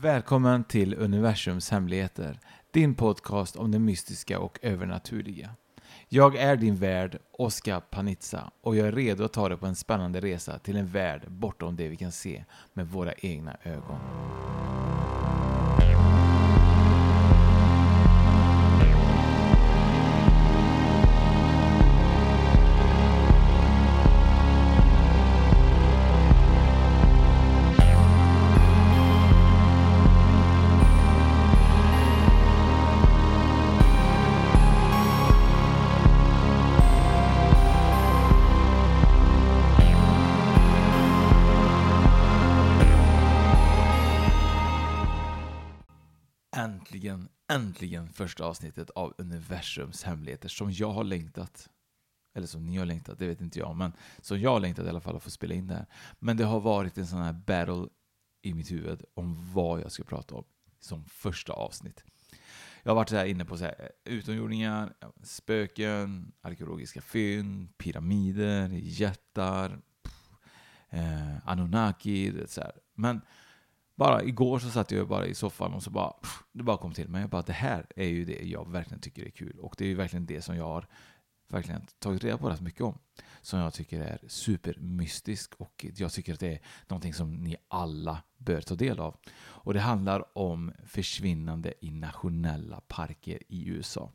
Välkommen till Universums hemligheter, din podcast om det mystiska och övernaturliga. Jag är din värd, Oskar Panizza, och jag är redo att ta dig på en spännande resa till en värld bortom det vi kan se med våra egna ögon. Äntligen, äntligen första avsnittet av Universums hemligheter som jag har längtat. Eller som ni har längtat, det vet inte jag, men som jag har längtat i alla fall att få spela in det här. Men det har varit en sån här battle i mitt huvud om vad jag ska prata om som första avsnitt. Jag har varit så här inne på så här, eh, utomjordingar, spöken, arkeologiska fynd, pyramider, jättar, eh, Anunnaki, så här. Men bara igår så satt jag bara i soffan och så bara, pff, det bara kom till mig. Jag bara, det här är ju det jag verkligen tycker är kul. Och det är ju verkligen det som jag har verkligen tagit reda på rätt mycket om. Som jag tycker är supermystisk och jag tycker att det är någonting som ni alla bör ta del av. Och det handlar om försvinnande i nationella parker i USA.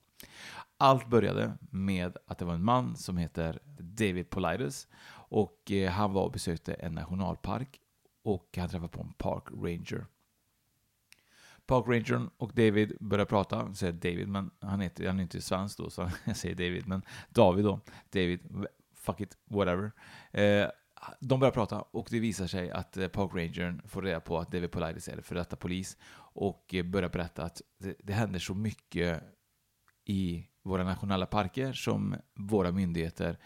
Allt började med att det var en man som heter David Politis och eh, han var och besökte en nationalpark och han träffar på en park ranger. Park rangern och David börjar prata, jag säger David, men han, heter, han är inte svensk då, så jag säger David, men David då, David, fuck it, whatever. Eh, de börjar prata och det visar sig att eh, Park Rangern får reda på att David Politis är för detta polis och eh, börjar berätta att det, det händer så mycket i våra nationella parker som våra myndigheter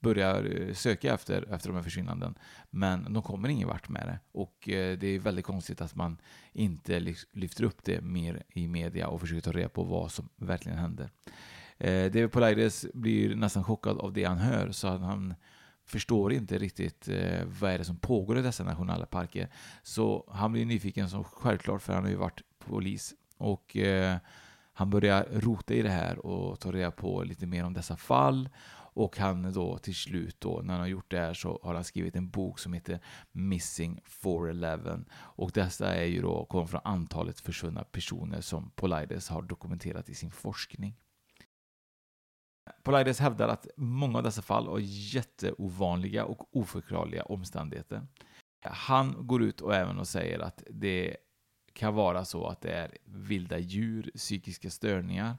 börjar eh, söka efter, efter de här försvinnanden. Men de kommer ingen vart med det. Och eh, det är väldigt konstigt att man inte lyfter upp det mer i media och försöker ta reda på vad som verkligen händer. Eh, David Polides blir nästan chockad av det han hör så att han förstår inte riktigt eh, vad är det som pågår i dessa nationella parker. Så han blir nyfiken som självklart för han har ju varit polis. Och eh, han börjar rota i det här och ta reda på lite mer om dessa fall och han då till slut då, när han har gjort det här så har han skrivit en bok som heter Missing 411. Och dessa är ju då, kommer från antalet försvunna personer som Polides har dokumenterat i sin forskning. Polides hävdar att många av dessa fall har jätteovanliga och oförklarliga omständigheter. Han går ut och även och säger att det kan vara så att det är vilda djur, psykiska störningar, eh,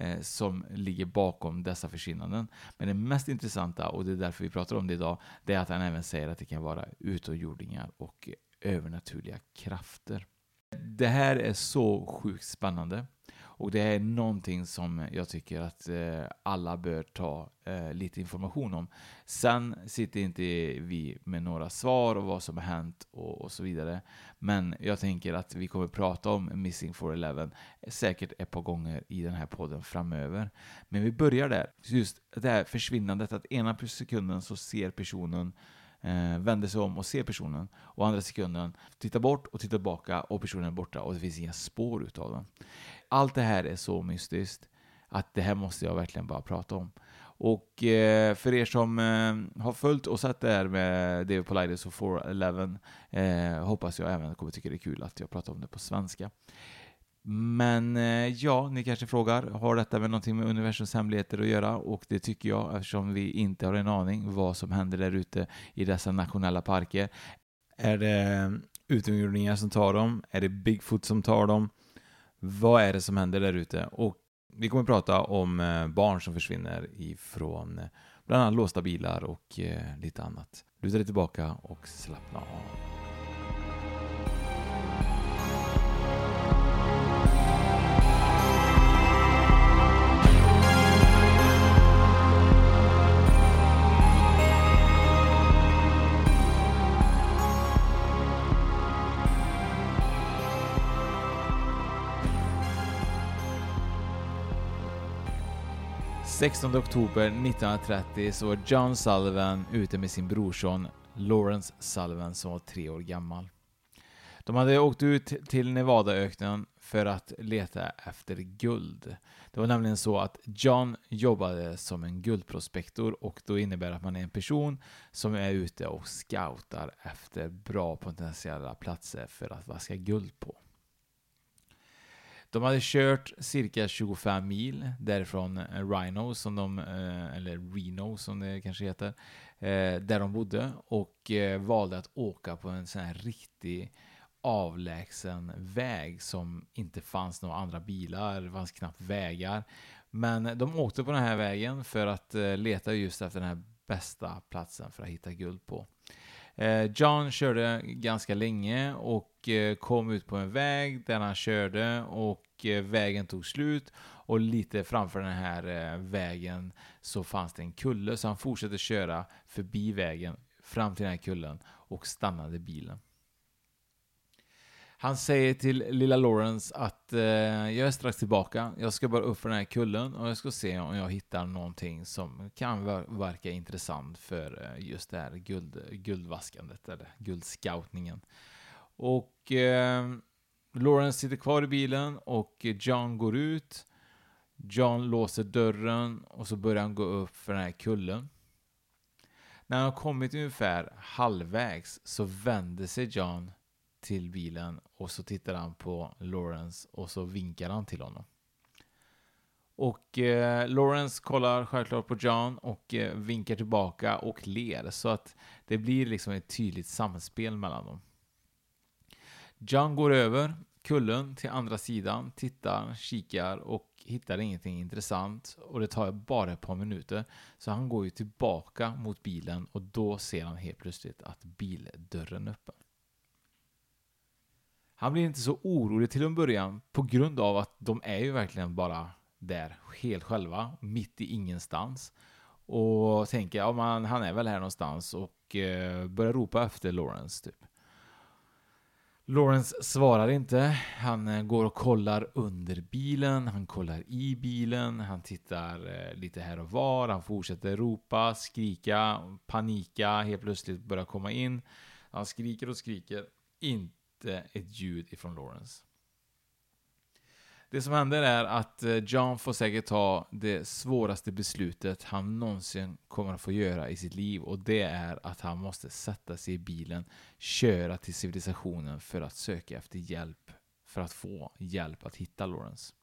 Eh, som ligger bakom dessa försvinnanden. Men det mest intressanta, och det är därför vi pratar om det idag, det är att han även säger att det kan vara utomjordingar och övernaturliga krafter. Det här är så sjukt spännande. Och det är någonting som jag tycker att eh, alla bör ta eh, lite information om. Sen sitter inte vi med några svar och vad som har hänt och, och så vidare. Men jag tänker att vi kommer prata om Missing 411 säkert ett par gånger i den här podden framöver. Men vi börjar där. Just det här försvinnandet, att ena sekunden så ser personen eh, vänder sig om och ser personen och andra sekunden tittar bort och tittar tillbaka och personen är borta och det finns inga spår utav den. Allt det här är så mystiskt att det här måste jag verkligen bara prata om. Och eh, för er som eh, har följt och sett det här med David Politis och 411 eh, hoppas jag även kommer tycka det är kul att jag pratar om det på svenska. Men eh, ja, ni kanske frågar, har detta med någonting med universums hemligheter att göra? Och det tycker jag eftersom vi inte har en aning vad som händer där ute i dessa nationella parker. Är det eh, utomjordingar som tar dem? Är det Bigfoot som tar dem? Vad är det som händer där ute? Och vi kommer att prata om eh, barn som försvinner ifrån eh, bland annat låsta bilar och eh, lite annat. Luta dig tillbaka och slappna av. 16 oktober 1930 så var John Sullivan ute med sin brorson Lawrence Sullivan som var tre år gammal. De hade åkt ut till Nevadaöknen för att leta efter guld. Det var nämligen så att John jobbade som en guldprospektor och då innebär att man är en person som är ute och scoutar efter bra potentiella platser för att vaska guld på. De hade kört cirka 25 mil därifrån eh, Rhino, som de, eh, eller Reno som det kanske heter, eh, där de bodde och valde att åka på en sån här riktig avlägsen väg som inte fanns några andra bilar, det fanns knappt vägar. Men de åkte på den här vägen för att leta just efter den här bästa platsen för att hitta guld på. John körde ganska länge och Eh, kom ut på en väg där han körde och eh, vägen tog slut och lite framför den här eh, vägen så fanns det en kulle så han fortsatte köra förbi vägen fram till den här kullen och stannade bilen. Han säger till lilla Lawrence att eh, jag är strax tillbaka. Jag ska bara upp för den här kullen och jag ska se om jag hittar någonting som kan verka intressant för just det här guld, guldvaskandet eller guldscoutningen. Och eh, Lawrence sitter kvar i bilen och John går ut. John låser dörren och så börjar han gå upp för den här kullen. När han har kommit ungefär halvvägs så vänder sig John till bilen och så tittar han på Lawrence och så vinkar han till honom. Och eh, Lawrence kollar självklart på John och eh, vinkar tillbaka och ler så att det blir liksom ett tydligt samspel mellan dem. John går över kullen till andra sidan, tittar, kikar och hittar ingenting intressant. Och det tar bara ett par minuter. Så han går ju tillbaka mot bilen och då ser han helt plötsligt att bildörren är öppen. Han blir inte så orolig till en början på grund av att de är ju verkligen bara där helt själva, mitt i ingenstans. Och tänker, ja man, han är väl här någonstans och eh, börjar ropa efter Lawrence typ. Lawrence svarar inte. Han eh, går och kollar under bilen, han kollar i bilen, han tittar eh, lite här och var, han fortsätter ropa, skrika, panika, helt plötsligt börjar komma in. Han skriker och skriker. Inte ett ljud ifrån Lawrence. Det som händer är att eh, John får säkert ta det svåraste beslutet han någonsin kommer att få göra i sitt liv och det är att han måste sätta sig i bilen, köra till civilisationen för att söka efter hjälp, för att få hjälp att hitta Lawrence.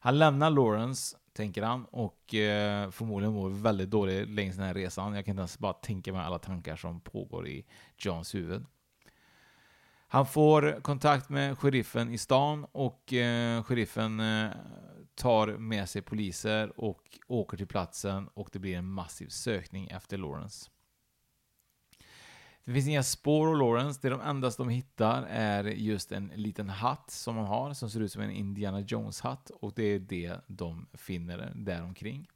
Han lämnar Lawrence, tänker han, och eh, förmodligen mår väldigt dåligt längs den här resan. Jag kan inte ens bara tänka mig alla tankar som pågår i Johns huvud. Han får kontakt med sheriffen i stan och eh, sheriffen eh, tar med sig poliser och åker till platsen och det blir en massiv sökning efter Lawrence. Det finns inga spår av Lawrence, det de enda de hittar är just en liten hatt som han har som ser ut som en Indiana Jones-hatt och det är det de finner däromkring.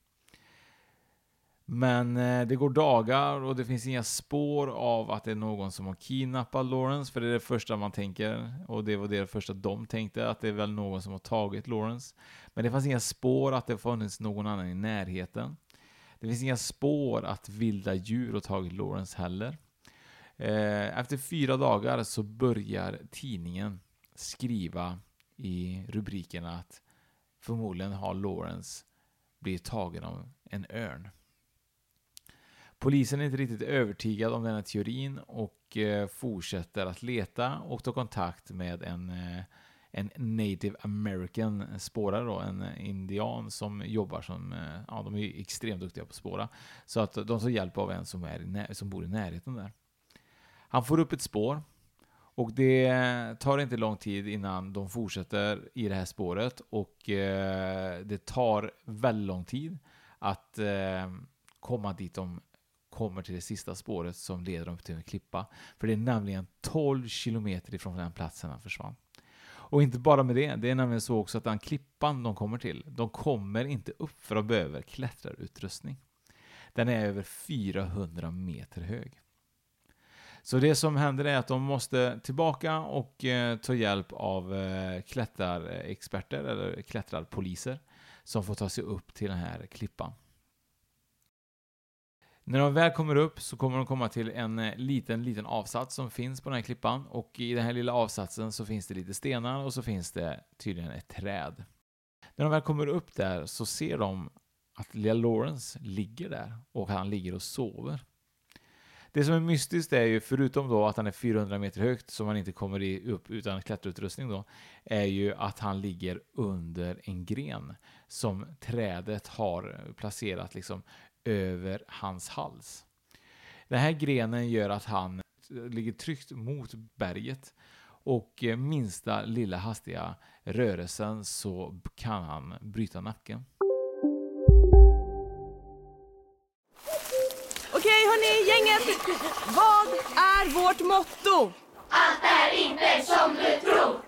Men eh, det går dagar och det finns inga spår av att det är någon som har kidnappat Lawrence, för det är det första man tänker. Och det var det första de tänkte, att det är väl någon som har tagit Lawrence. Men det fanns inga spår att det funnits någon annan i närheten. Det finns inga spår att vilda djur har tagit Lawrence heller. Eh, efter fyra dagar så börjar tidningen skriva i rubrikerna att förmodligen har Lawrence blivit tagen av en örn. Polisen är inte riktigt övertygad om den här teorin och eh, fortsätter att leta och ta kontakt med en, eh, en native american spårare då, en eh, indian som jobbar som, eh, ja de är extremt duktiga på att spåra. Så att de tar hjälp av en som, är som bor i närheten där. Han får upp ett spår och det tar inte lång tid innan de fortsätter i det här spåret och eh, det tar väldigt lång tid att eh, komma dit de kommer till det sista spåret som leder dem till en klippa. För det är nämligen 12 kilometer ifrån den platsen han försvann. Och inte bara med det, det är nämligen så också att den klippan de kommer till, de kommer inte upp för att behöver klättrarutrustning. Den är över 400 meter hög. Så det som händer är att de måste tillbaka och eh, ta hjälp av eh, klättrarexperter eller klättrarpoliser som får ta sig upp till den här klippan. När de väl kommer upp så kommer de komma till en eh, liten, liten avsats som finns på den här klippan och i den här lilla avsatsen så finns det lite stenar och så finns det tydligen ett träd. När de väl kommer upp där så ser de att lilla Lawrence ligger där och han ligger och sover. Det som är mystiskt är ju, förutom då att han är 400 meter högt, som man inte kommer upp utan klätterutrustning då, är ju att han ligger under en gren som trädet har placerat liksom över hans hals. Den här grenen gör att han ligger tryckt mot berget och minsta lilla hastiga rörelsen så kan han bryta nacken. Okej hörni, gänget! Vad är vårt motto? Allt är inte som du tror.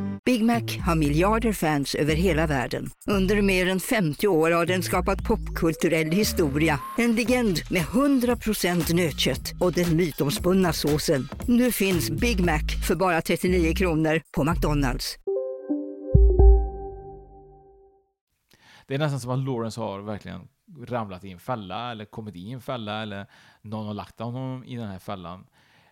Big Mac har miljarder fans över hela världen. Under mer än 50 år har den skapat popkulturell historia. En legend med 100% nötkött och den mytomspunna såsen. Nu finns Big Mac för bara 39 kronor på McDonalds. Det är nästan som att Lawrence har verkligen ramlat i en fälla eller kommit i en fälla eller någon har lagt honom i den här fällan.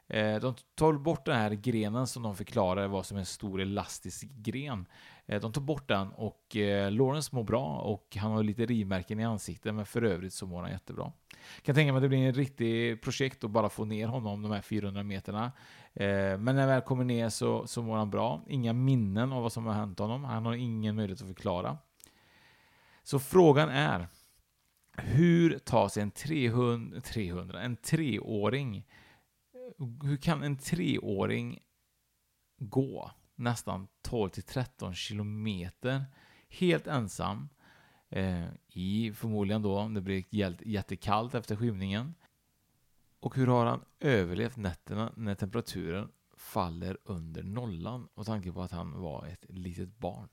Eh, de tar bort den här grenen som de förklarar var som en stor elastisk gren. Eh, de tar bort den och eh, Lawrence mår bra och han har lite rivmärken i ansiktet men för övrigt så mår han jättebra. Jag kan tänka mig att det blir en riktigt projekt att bara få ner honom de här 400 meterna. Men när han väl kommer ner så, så mår han bra. Inga minnen av vad som har hänt honom. Han har ingen möjlighet att förklara. Så frågan är hur tar sig en 300, 300 en treåring hur kan en treåring gå nästan 12 till 13 kilometer helt ensam eh, i förmodligen då om det blir jättekallt efter skymningen. Och hur har han överlevt nätterna när temperaturen faller under nollan och tanke på att han var ett litet barn?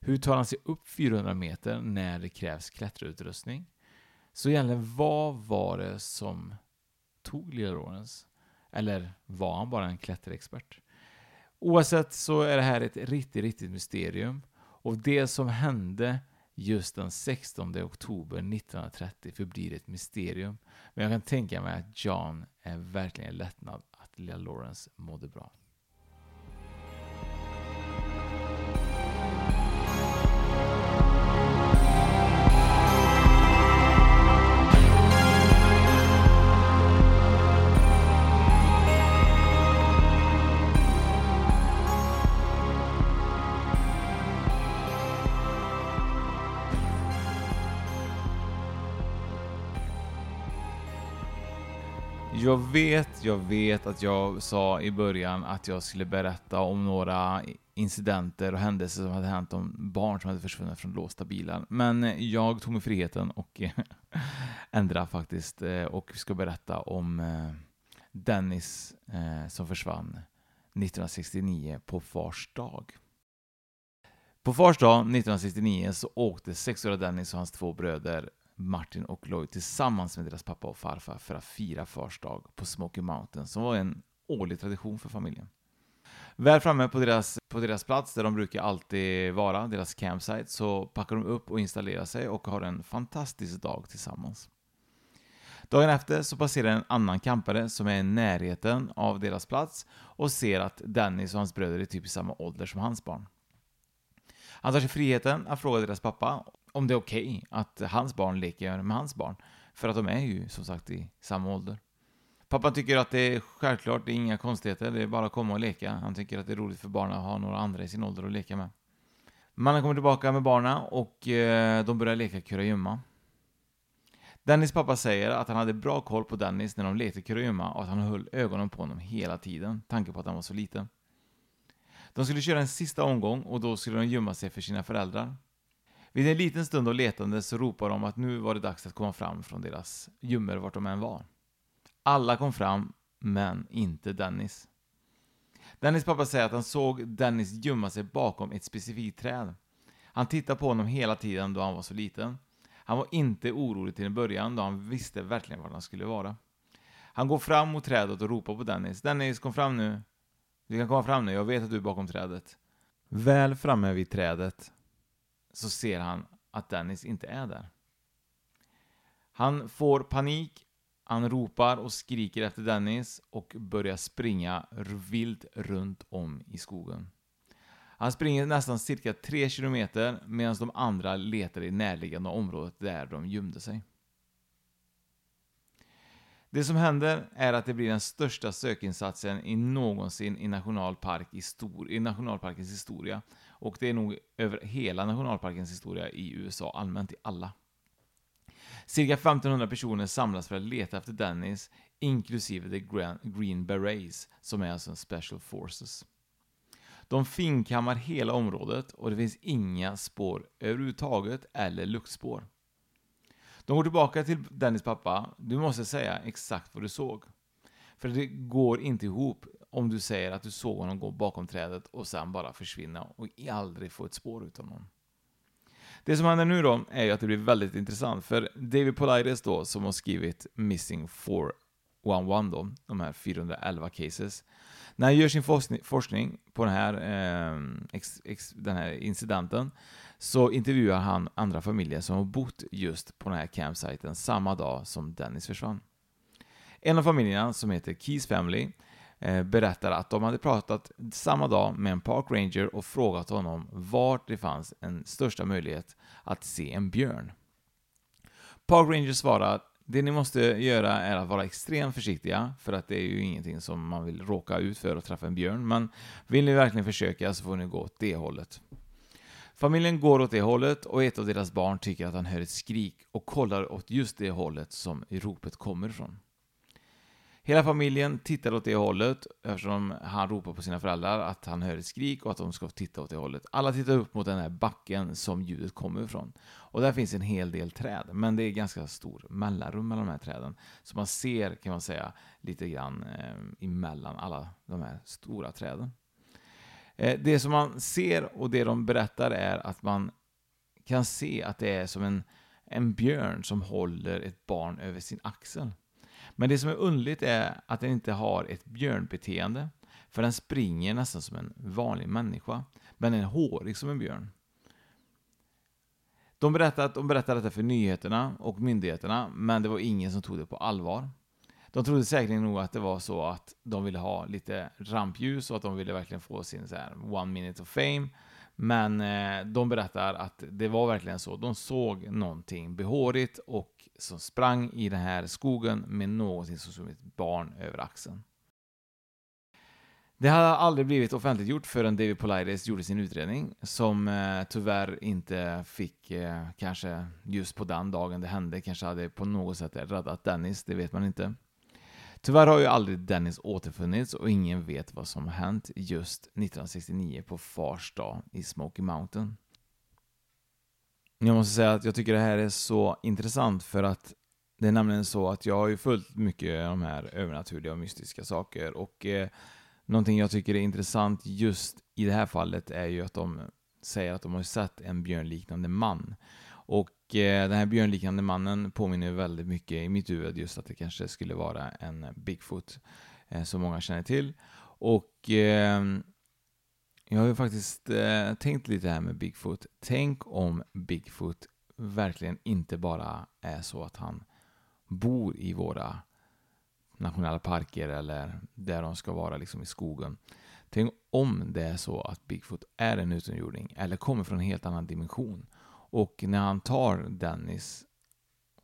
Hur tar han sig upp 400 meter när det krävs klätterutrustning? Så egentligen, vad var det som tog lilla Lawrence? Eller var han bara en klätterexpert? Oavsett så är det här ett riktigt, riktigt mysterium. Och det som hände just den 16 oktober 1930 förblir ett mysterium. Men jag kan tänka mig att John är verkligen lättnad att lilla Lawrence mådde bra. Jag vet, jag vet att jag sa i början att jag skulle berätta om några incidenter och händelser som hade hänt om barn som hade försvunnit från låsta bilar. Men jag tog mig friheten och ändrade faktiskt eh, och ska berätta om eh, Dennis eh, som försvann 1969 på Fars dag. På Fars dag 1969 så åkte sexåriga Dennis och hans två bröder Martin och Lloyd tillsammans med deras pappa och farfar för att fira fars dag på Smoky Mountain som var en årlig tradition för familjen. Väl framme på deras, på deras plats, där de brukar alltid vara, deras campsite, så packar de upp och installerar sig och har en fantastisk dag tillsammans. Dagen efter så passerar en annan campare som är i närheten av deras plats och ser att Dennis och hans bröder är typ i samma ålder som hans barn. Han tar sig friheten att fråga deras pappa om det är okej okay att hans barn leker med hans barn, för att de är ju som sagt i samma ålder. Pappan tycker att det är självklart, det är inga konstigheter, det är bara att komma och leka. Han tycker att det är roligt för barnen att ha några andra i sin ålder att leka med. Mannen kommer tillbaka med barnen och eh, de börjar leka kurragömma. Dennis pappa säger att han hade bra koll på Dennis när de lekte kurragömma och att han höll ögonen på honom hela tiden, tanke på att han var så liten. De skulle köra en sista omgång och då skulle de gömma sig för sina föräldrar. Vid en liten stund av letande så ropade de att nu var det dags att komma fram från deras gömmor vart de än var. Alla kom fram, men inte Dennis. Dennis pappa säger att han såg Dennis gömma sig bakom ett specifikt träd. Han tittade på honom hela tiden då han var så liten. Han var inte orolig till en början då han visste verkligen var han skulle vara. Han går fram mot trädet och ropar på Dennis. Dennis, kom fram nu. Du kan komma fram nu, jag vet att du är bakom trädet. Väl framme vid trädet så ser han att Dennis inte är där. Han får panik han ropar och skriker efter Dennis och börjar springa vilt runt om i skogen. Han springer nästan cirka 3 kilometer medan de andra letar i närliggande området där de gömde sig. Det som händer är att det blir den största sökinsatsen i någonsin i, nationalpark i, stor, i nationalparkens historia. Och det är nog över hela nationalparkens historia i USA, allmänt i alla. Cirka 1500 personer samlas för att leta efter Dennis, inklusive The Green Berets, som är alltså en Special Forces. De finkammar hela området och det finns inga spår överhuvudtaget eller luktspår. De går tillbaka till Dennis pappa. Du måste säga exakt vad du såg. För det går inte ihop om du säger att du såg honom gå bakom trädet och sen bara försvinna och aldrig få ett spår utav honom. Det som händer nu då är ju att det blir väldigt intressant, för David Polides då, som har skrivit Missing 411 då, de här 411 cases, när han gör sin forskning på den här, eh, ex, ex, den här incidenten, så intervjuar han andra familjer som har bott just på den här campsiten samma dag som Dennis försvann. En av familjerna, som heter Keys Family, Eh, berättar att de hade pratat samma dag med en park ranger och frågat honom vart det fanns en största möjlighet att se en björn. Park ranger svarade att det ni måste göra är att vara extremt försiktiga, för att det är ju ingenting som man vill råka ut för att träffa en björn, men vill ni verkligen försöka så får ni gå åt det hållet. Familjen går åt det hållet och ett av deras barn tycker att han hör ett skrik och kollar åt just det hållet som ropet kommer ifrån. Hela familjen tittar åt det hållet eftersom han ropar på sina föräldrar att han hör ett skrik och att de ska titta åt det hållet. Alla tittar upp mot den här backen som ljudet kommer ifrån. Och där finns en hel del träd, men det är ganska stor mellanrum mellan de här träden. Så man ser, kan man säga, lite grann eh, emellan alla de här stora träden. Eh, det som man ser och det de berättar är att man kan se att det är som en, en björn som håller ett barn över sin axel. Men det som är underligt är att den inte har ett björnbeteende, för den springer nästan som en vanlig människa, men den är hårig som en björn. De berättade, de berättade detta för nyheterna och myndigheterna, men det var ingen som tog det på allvar. De trodde säkerligen nog att det var så att de ville ha lite rampljus och att de ville verkligen få sin så här one minute of fame. Men eh, de berättar att det var verkligen så. De såg någonting behårigt och som sprang i den här skogen med någonting som såg ett barn över axeln. Det hade aldrig blivit offentliggjort förrän David Polides gjorde sin utredning, som eh, tyvärr inte fick, eh, kanske just på den dagen det hände, kanske hade på något sätt räddat Dennis, det vet man inte. Tyvärr har ju aldrig Dennis återfunnits och ingen vet vad som har hänt just 1969 på Fars dag i Smoky Mountain. Jag måste säga att jag tycker det här är så intressant för att det är nämligen så att jag har ju följt mycket av de här övernaturliga och mystiska saker och eh, någonting jag tycker är intressant just i det här fallet är ju att de säger att de har sett en björnliknande man. Och eh, den här björnliknande mannen påminner väldigt mycket i mitt huvud just att det kanske skulle vara en Bigfoot eh, som många känner till. Och eh, Jag har ju faktiskt eh, tänkt lite här med Bigfoot. Tänk om Bigfoot verkligen inte bara är så att han bor i våra nationella parker eller där de ska vara liksom i skogen. Tänk om det är så att Bigfoot är en utomjording eller kommer från en helt annan dimension. Och när han tar Dennis,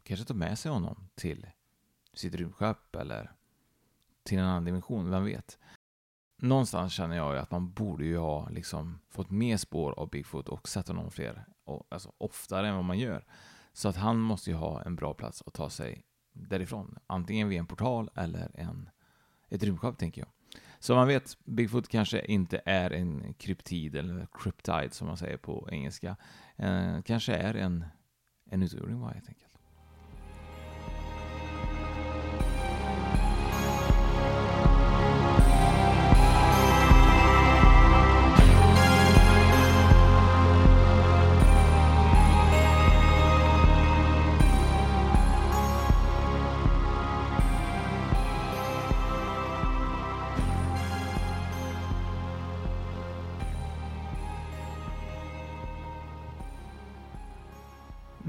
kanske tar med sig honom till sitt rymdskepp eller till en annan dimension, vem vet? Någonstans känner jag ju att man borde ju ha liksom fått mer spår av Bigfoot och sett honom fler, alltså oftare än vad man gör. Så att han måste ju ha en bra plats att ta sig därifrån. Antingen via en portal eller en, ett rymdskepp, tänker jag. Så man vet, Bigfoot kanske inte är en kryptid, eller kryptide som man säger på engelska. Eh, kanske är en, en utomjording helt enkelt.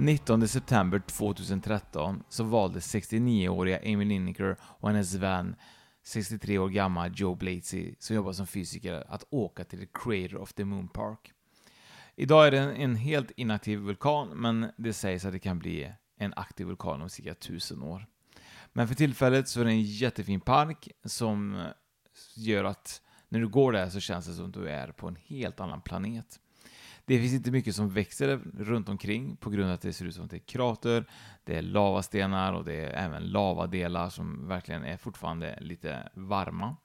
19 september 2013 så valde 69-åriga Amy Lineker och hennes vän 63 år gammal Joe Blatesy, som jobbar som fysiker, att åka till the Crater of the Moon Park. Idag är det en helt inaktiv vulkan, men det sägs att det kan bli en aktiv vulkan om cirka 1000 år. Men för tillfället så är det en jättefin park som gör att när du går där så känns det som att du är på en helt annan planet. Det finns inte mycket som växer runt omkring på grund av att det ser ut som att det är krater, det är lavastenar och det är även lavadelar som verkligen är fortfarande lite varma.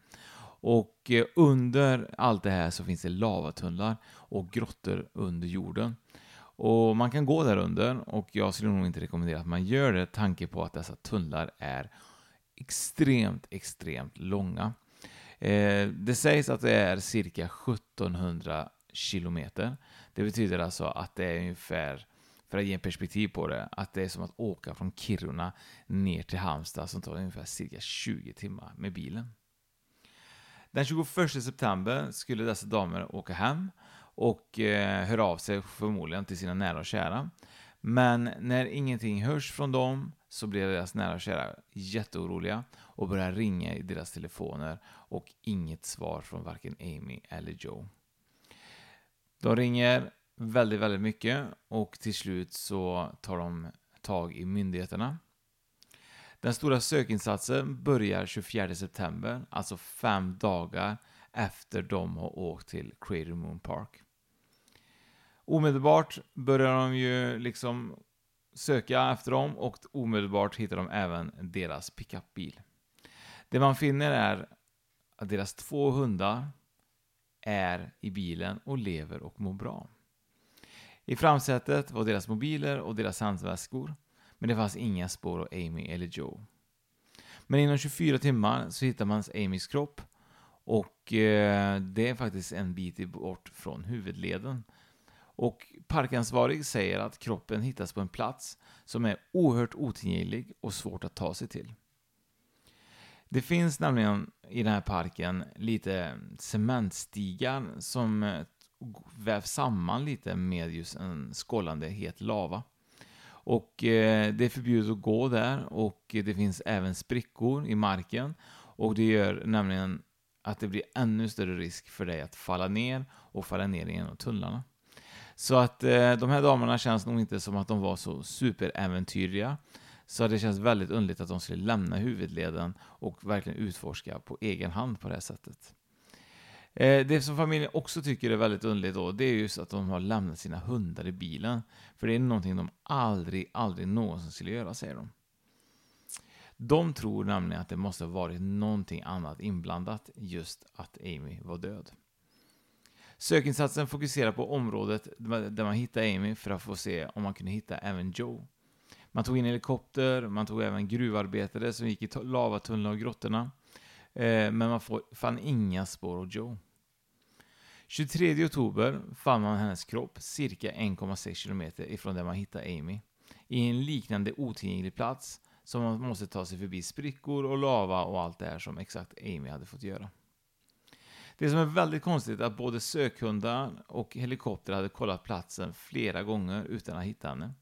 Och eh, under allt det här så finns det lavatunnlar och grottor under jorden. Och man kan gå där under och jag skulle nog inte rekommendera att man gör det tanke på att dessa tunnlar är extremt, extremt långa. Eh, det sägs att det är cirka 1700 kilometer. Det betyder alltså att det är ungefär, för att ge en perspektiv på det, att det är som att åka från Kiruna ner till Halmstad som tar ungefär cirka 20 timmar med bilen. Den 21 september skulle dessa damer åka hem och eh, höra av sig förmodligen till sina nära och kära. Men när ingenting hörs från dem så blir deras nära och kära jätteoroliga och börjar ringa i deras telefoner och inget svar från varken Amy eller Joe. De ringer väldigt, väldigt mycket och till slut så tar de tag i myndigheterna. Den stora sökinsatsen börjar 24 september, alltså fem dagar efter de har åkt till Crater Moon Park. Omedelbart börjar de ju liksom söka efter dem och omedelbart hittar de även deras pickupbil. Det man finner är att deras två hundar är i bilen och lever och mår bra. I framsätet var deras mobiler och deras handväskor, men det fanns inga spår av Amy eller Joe. Men inom 24 timmar så hittar man Amys kropp och eh, det är faktiskt en bit bort från huvudleden. Och parkansvarig säger att kroppen hittas på en plats som är oerhört otillgänglig och svårt att ta sig till. Det finns nämligen i den här parken lite cementstigar som eh, vävs samman lite med just en skållande het lava. Och eh, det är förbjudet att gå där och det finns även sprickor i marken och det gör nämligen att det blir ännu större risk för dig att falla ner och falla ner i en av tunnlarna. Så att eh, de här damerna känns nog inte som att de var så superäventyrliga så det känns väldigt underligt att de skulle lämna huvudleden och verkligen utforska på egen hand på det här sättet. Eh, det som familjen också tycker är väldigt underligt då, det är just att de har lämnat sina hundar i bilen. För det är någonting de aldrig, aldrig någonsin skulle göra, säger de. De tror nämligen att det måste ha varit någonting annat inblandat, just att Amy var död. Sökinsatsen fokuserar på området där man hittar Amy för att få se om man kunde hitta även Joe. Man tog in helikopter, man tog även gruvarbetare som gick i lavatunnlar och grottorna. Eh, men man fann inga spår av Joe. 23 oktober fann man hennes kropp cirka 1,6 kilometer ifrån där man hittade Amy. I en liknande otillgänglig plats som man måste ta sig förbi sprickor och lava och allt det här som exakt Amy hade fått göra. Det som är väldigt konstigt är att både sökhundar och helikopter hade kollat platsen flera gånger utan att hitta henne.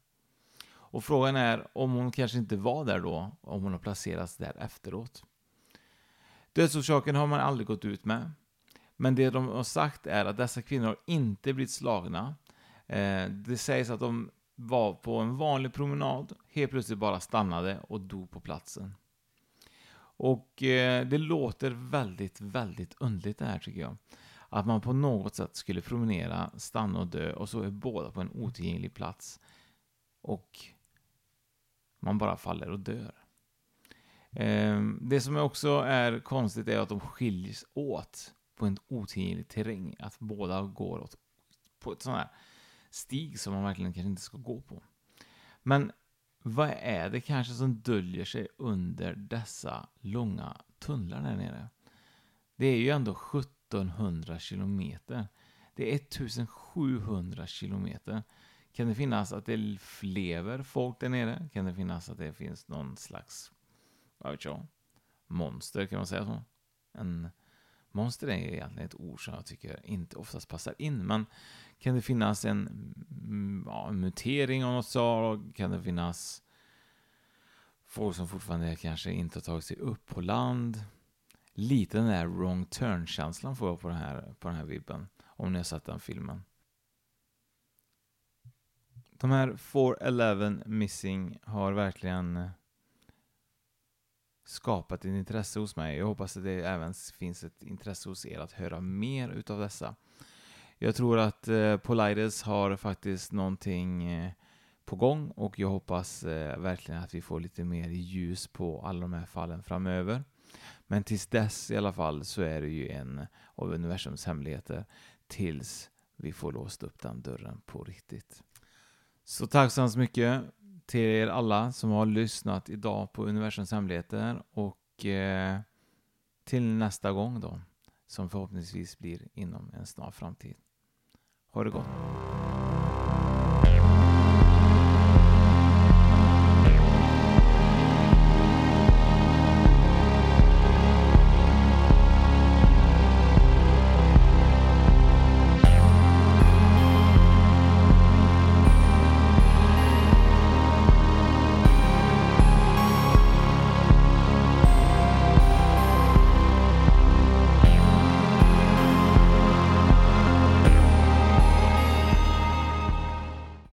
Och frågan är om hon kanske inte var där då, om hon har placerats där efteråt. Dödsorsaken har man aldrig gått ut med. Men det de har sagt är att dessa kvinnor har inte blivit slagna. Eh, det sägs att de var på en vanlig promenad, helt plötsligt bara stannade och dog på platsen. Och eh, det låter väldigt, väldigt underligt det här tycker jag. Att man på något sätt skulle promenera, stanna och dö och så är båda på en otillgänglig plats. Och man bara faller och dör. Ehm, det som också är konstigt är att de skiljs åt på en otillgänglig terräng. Att båda går åt, på ett sånt här stig som man verkligen kanske inte ska gå på. Men vad är det kanske som döljer sig under dessa långa tunnlar där nere? Det är ju ändå 1700 kilometer. Det är 1700 kilometer. Kan det finnas att det lever folk där nere? Kan det finnas att det finns någon slags, vad vet jag, monster, kan man säga så? En monster är egentligen ett ord som jag tycker inte oftast passar in, men kan det finnas en, mm, ja, en mutering av något slag? Kan det finnas folk som fortfarande kanske inte har tagit sig upp på land? Lite den där wrong turn-känslan får jag på den, här, på den här vibben, om ni har sett den filmen. De här 411 Missing har verkligen eh, skapat ett intresse hos mig. Jag hoppas att det även finns ett intresse hos er att höra mer utav dessa. Jag tror att eh, Polides har faktiskt någonting eh, på gång och jag hoppas eh, verkligen att vi får lite mer ljus på alla de här fallen framöver. Men tills dess i alla fall så är det ju en av universums hemligheter tills vi får låst upp den dörren på riktigt. Så tack så hemskt mycket till er alla som har lyssnat idag på universums hemligheter och eh, till nästa gång då som förhoppningsvis blir inom en snar framtid. Ha det gott.